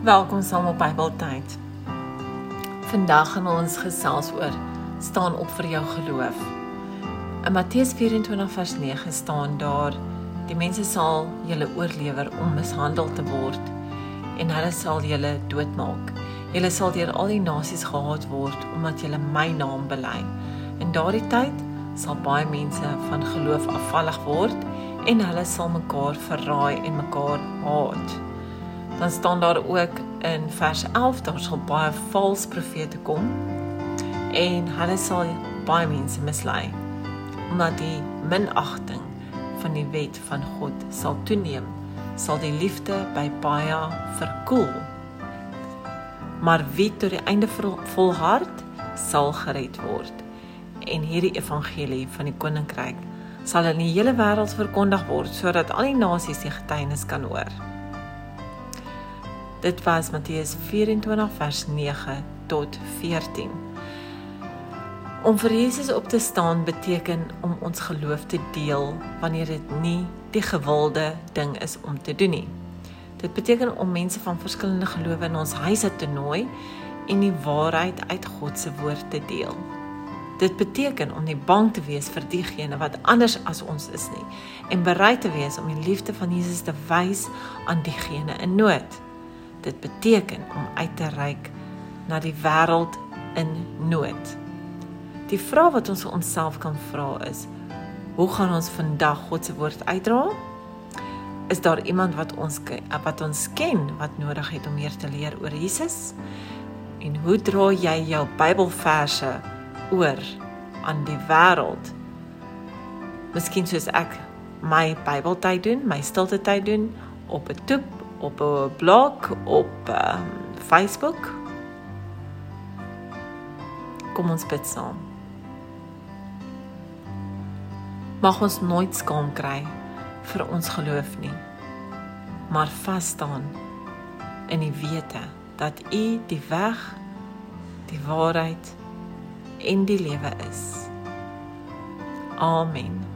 Welkom saam op Bybeltyd. Vandag gaan ons gesels oor staan op vir jou geloof. In Matteus 24 vers 9 staan daar: Die mense sal julle oorlewer om mishandel te word en hulle sal julle doodmaak. Julle sal deur al die nasies gehaat word omdat julle my naam bely. In daardie tyd sal baie mense van geloof afvallig word en hulle sal mekaar verraai en mekaar haat dan staan daar ook in vers 11 daar sal baie valse profete kom en hulle sal baie mense mislei omdat die minagting van die wet van God sal toeneem sal die liefde by baie verkoel maar wie tot die einde volhard sal gered word en hierdie evangelie van die koninkryk sal in die hele wêreld verkondig word sodat al die nasies die getuienis kan hoor. Dit was Matteus 24 vers 9 tot 14. Om vir Jesus op te staan beteken om ons geloof te deel wanneer dit nie die gewilde ding is om te doen nie. Dit beteken om mense van verskillende gelowe in ons huise te nooi en die waarheid uit God se woord te deel. Dit beteken om nie bang te wees vir diegene wat anders as ons is nie en bereid te wees om die liefde van Jesus te wys aan diegene in nood. Dit beteken om uit te reik na die wêreld in nood. Die vraag wat ons vir onsself kan vra is: Hoe gaan ons vandag God se woord uitdra? Is daar iemand wat ons wat ons ken wat nodig het om meer te leer oor Jesus? En hoe dra jy jou Bybelverse oor aan die wêreld? Miskien soos ek my Bybeltyd doen, my stilte tyd doen op 'n toep op 'n blog op um, Facebook. Kom ons bid saam. Mag ons nooit skaam kry vir ons geloof nie, maar vas staan in die wete dat U die weg, die waarheid en die lewe is. Amen.